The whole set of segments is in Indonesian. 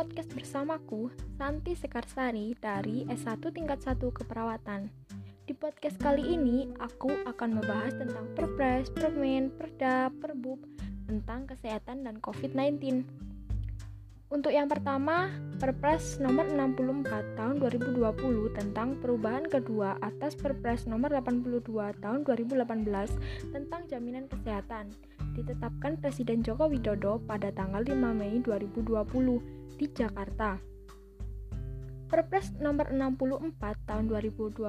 bersamaku Santi Sekarsari dari S1 tingkat 1 keperawatan. Di podcast kali ini aku akan membahas tentang Perpres, Permen, Perda, Perbub tentang kesehatan dan COVID-19. Untuk yang pertama, Perpres nomor 64 tahun 2020 tentang perubahan kedua atas Perpres nomor 82 tahun 2018 tentang jaminan kesehatan ditetapkan Presiden Joko Widodo pada tanggal 5 Mei 2020 di Jakarta. Perpres nomor 64 tahun 2020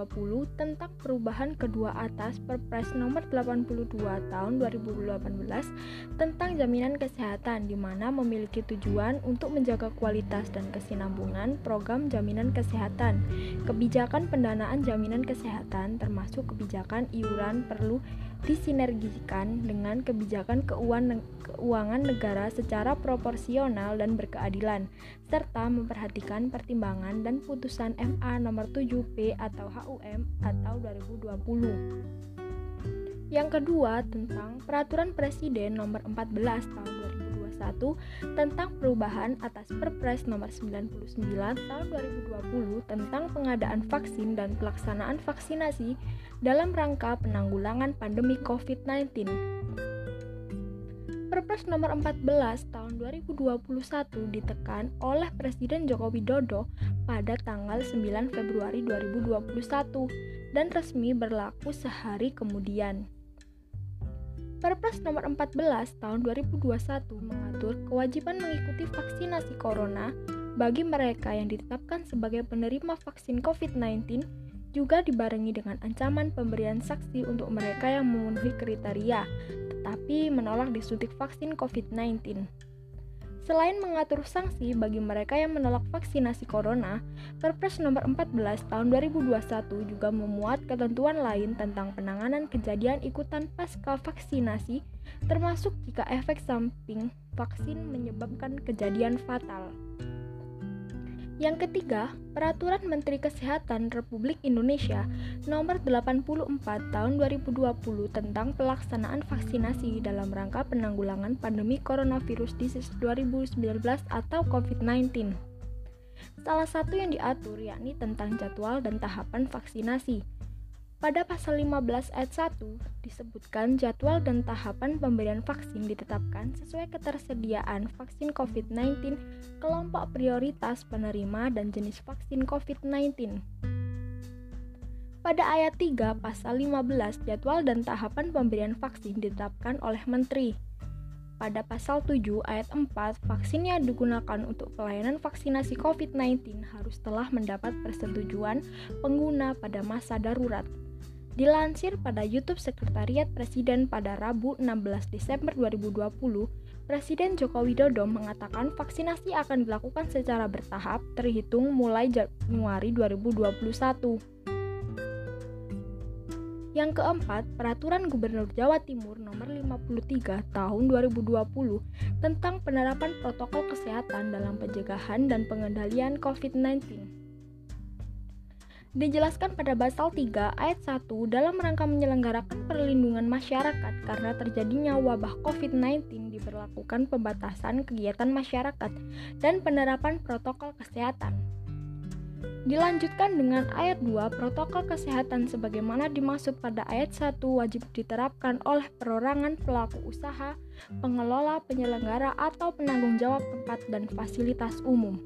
tentang perubahan kedua atas Perpres nomor 82 tahun 2018 tentang jaminan kesehatan di mana memiliki tujuan untuk menjaga kualitas dan kesinambungan program jaminan kesehatan. Kebijakan pendanaan jaminan kesehatan termasuk kebijakan iuran perlu disinergikan dengan kebijakan keuangan negara secara proporsional dan berkeadilan, serta memperhatikan pertimbangan dan putusan MA nomor 7P atau HUM atau 2020. Yang kedua tentang Peraturan Presiden nomor 14 tahun 2021 tentang perubahan atas Perpres nomor 99 tahun 2020 tentang pengadaan vaksin dan pelaksanaan vaksinasi dalam rangka penanggulangan pandemi COVID-19. Perpres nomor 14 tahun 2021 ditekan oleh Presiden Joko Widodo pada tanggal 9 Februari 2021 dan resmi berlaku sehari kemudian. Perpres nomor 14 tahun 2021 mengatur kewajiban mengikuti vaksinasi corona bagi mereka yang ditetapkan sebagai penerima vaksin COVID-19 juga dibarengi dengan ancaman pemberian saksi untuk mereka yang memenuhi kriteria, tetapi menolak disuntik vaksin COVID-19. Selain mengatur sanksi bagi mereka yang menolak vaksinasi corona, Perpres nomor 14 tahun 2021 juga memuat ketentuan lain tentang penanganan kejadian ikutan pasca vaksinasi, termasuk jika efek samping vaksin menyebabkan kejadian fatal. Yang ketiga, Peraturan Menteri Kesehatan Republik Indonesia Nomor 84 Tahun 2020 tentang pelaksanaan vaksinasi dalam rangka penanggulangan pandemi coronavirus disease 2019 atau COVID-19. Salah satu yang diatur yakni tentang jadwal dan tahapan vaksinasi. Pada pasal 15 ayat 1 disebutkan jadwal dan tahapan pemberian vaksin ditetapkan sesuai ketersediaan vaksin COVID-19, kelompok prioritas penerima dan jenis vaksin COVID-19. Pada ayat 3 pasal 15 jadwal dan tahapan pemberian vaksin ditetapkan oleh menteri. Pada pasal 7 ayat 4, vaksin yang digunakan untuk pelayanan vaksinasi COVID-19 harus telah mendapat persetujuan pengguna pada masa darurat. Dilansir pada YouTube Sekretariat Presiden pada Rabu 16 Desember 2020, Presiden Joko Widodo mengatakan vaksinasi akan dilakukan secara bertahap terhitung mulai Januari 2021. Yang keempat, Peraturan Gubernur Jawa Timur Nomor 53 Tahun 2020 tentang penerapan protokol kesehatan dalam pencegahan dan pengendalian COVID-19 dijelaskan pada pasal 3 ayat 1 dalam rangka menyelenggarakan perlindungan masyarakat karena terjadinya wabah COVID-19 diberlakukan pembatasan kegiatan masyarakat dan penerapan protokol kesehatan. Dilanjutkan dengan ayat 2, protokol kesehatan sebagaimana dimaksud pada ayat 1 wajib diterapkan oleh perorangan pelaku usaha, pengelola, penyelenggara, atau penanggung jawab tempat dan fasilitas umum.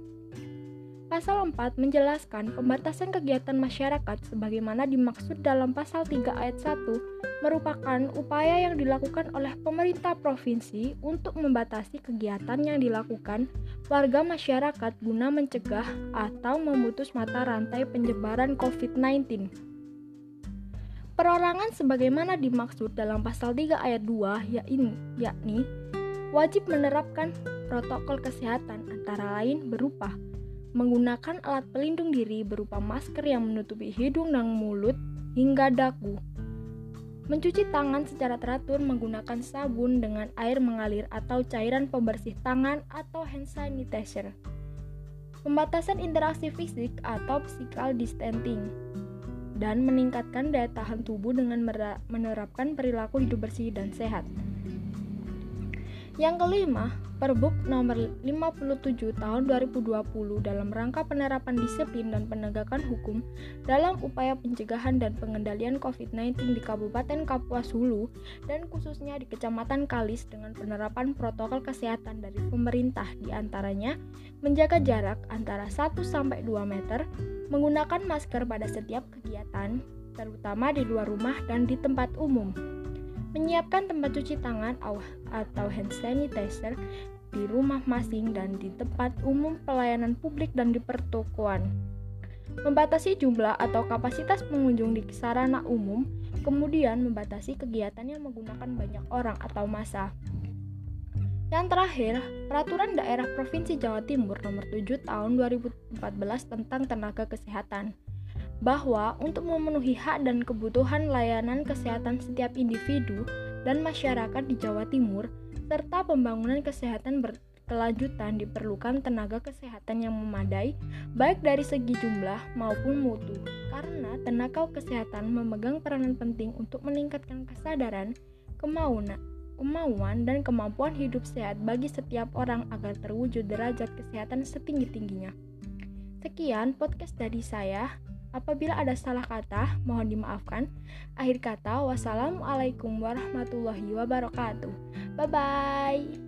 Pasal 4 menjelaskan pembatasan kegiatan masyarakat sebagaimana dimaksud dalam pasal 3 ayat 1 merupakan upaya yang dilakukan oleh pemerintah provinsi untuk membatasi kegiatan yang dilakukan warga masyarakat guna mencegah atau memutus mata rantai penyebaran COVID-19. Perorangan sebagaimana dimaksud dalam pasal 3 ayat 2 yakni, yakni wajib menerapkan protokol kesehatan antara lain berupa menggunakan alat pelindung diri berupa masker yang menutupi hidung dan mulut hingga dagu. Mencuci tangan secara teratur menggunakan sabun dengan air mengalir atau cairan pembersih tangan atau hand sanitizer. Pembatasan interaksi fisik atau physical distancing dan meningkatkan daya tahan tubuh dengan menerapkan perilaku hidup bersih dan sehat. Yang kelima, Perbuk nomor 57 tahun 2020 dalam rangka penerapan disiplin dan penegakan hukum dalam upaya pencegahan dan pengendalian COVID-19 di Kabupaten Kapuas Hulu dan khususnya di Kecamatan Kalis dengan penerapan protokol kesehatan dari pemerintah di antaranya menjaga jarak antara 1 2 meter, menggunakan masker pada setiap kegiatan, terutama di luar rumah dan di tempat umum menyiapkan tempat cuci tangan atau hand sanitizer di rumah masing dan di tempat umum pelayanan publik dan di pertokoan. Membatasi jumlah atau kapasitas pengunjung di sarana umum, kemudian membatasi kegiatan yang menggunakan banyak orang atau massa. Yang terakhir, Peraturan Daerah Provinsi Jawa Timur Nomor 7 Tahun 2014 tentang Tenaga Kesehatan bahwa untuk memenuhi hak dan kebutuhan layanan kesehatan setiap individu dan masyarakat di Jawa Timur, serta pembangunan kesehatan berkelanjutan diperlukan tenaga kesehatan yang memadai, baik dari segi jumlah maupun mutu, karena tenaga kesehatan memegang peranan penting untuk meningkatkan kesadaran, kemauan, kemauan dan kemampuan hidup sehat bagi setiap orang agar terwujud derajat kesehatan setinggi-tingginya. Sekian podcast dari saya. Apabila ada salah kata, mohon dimaafkan. Akhir kata, wassalamualaikum warahmatullahi wabarakatuh. Bye bye.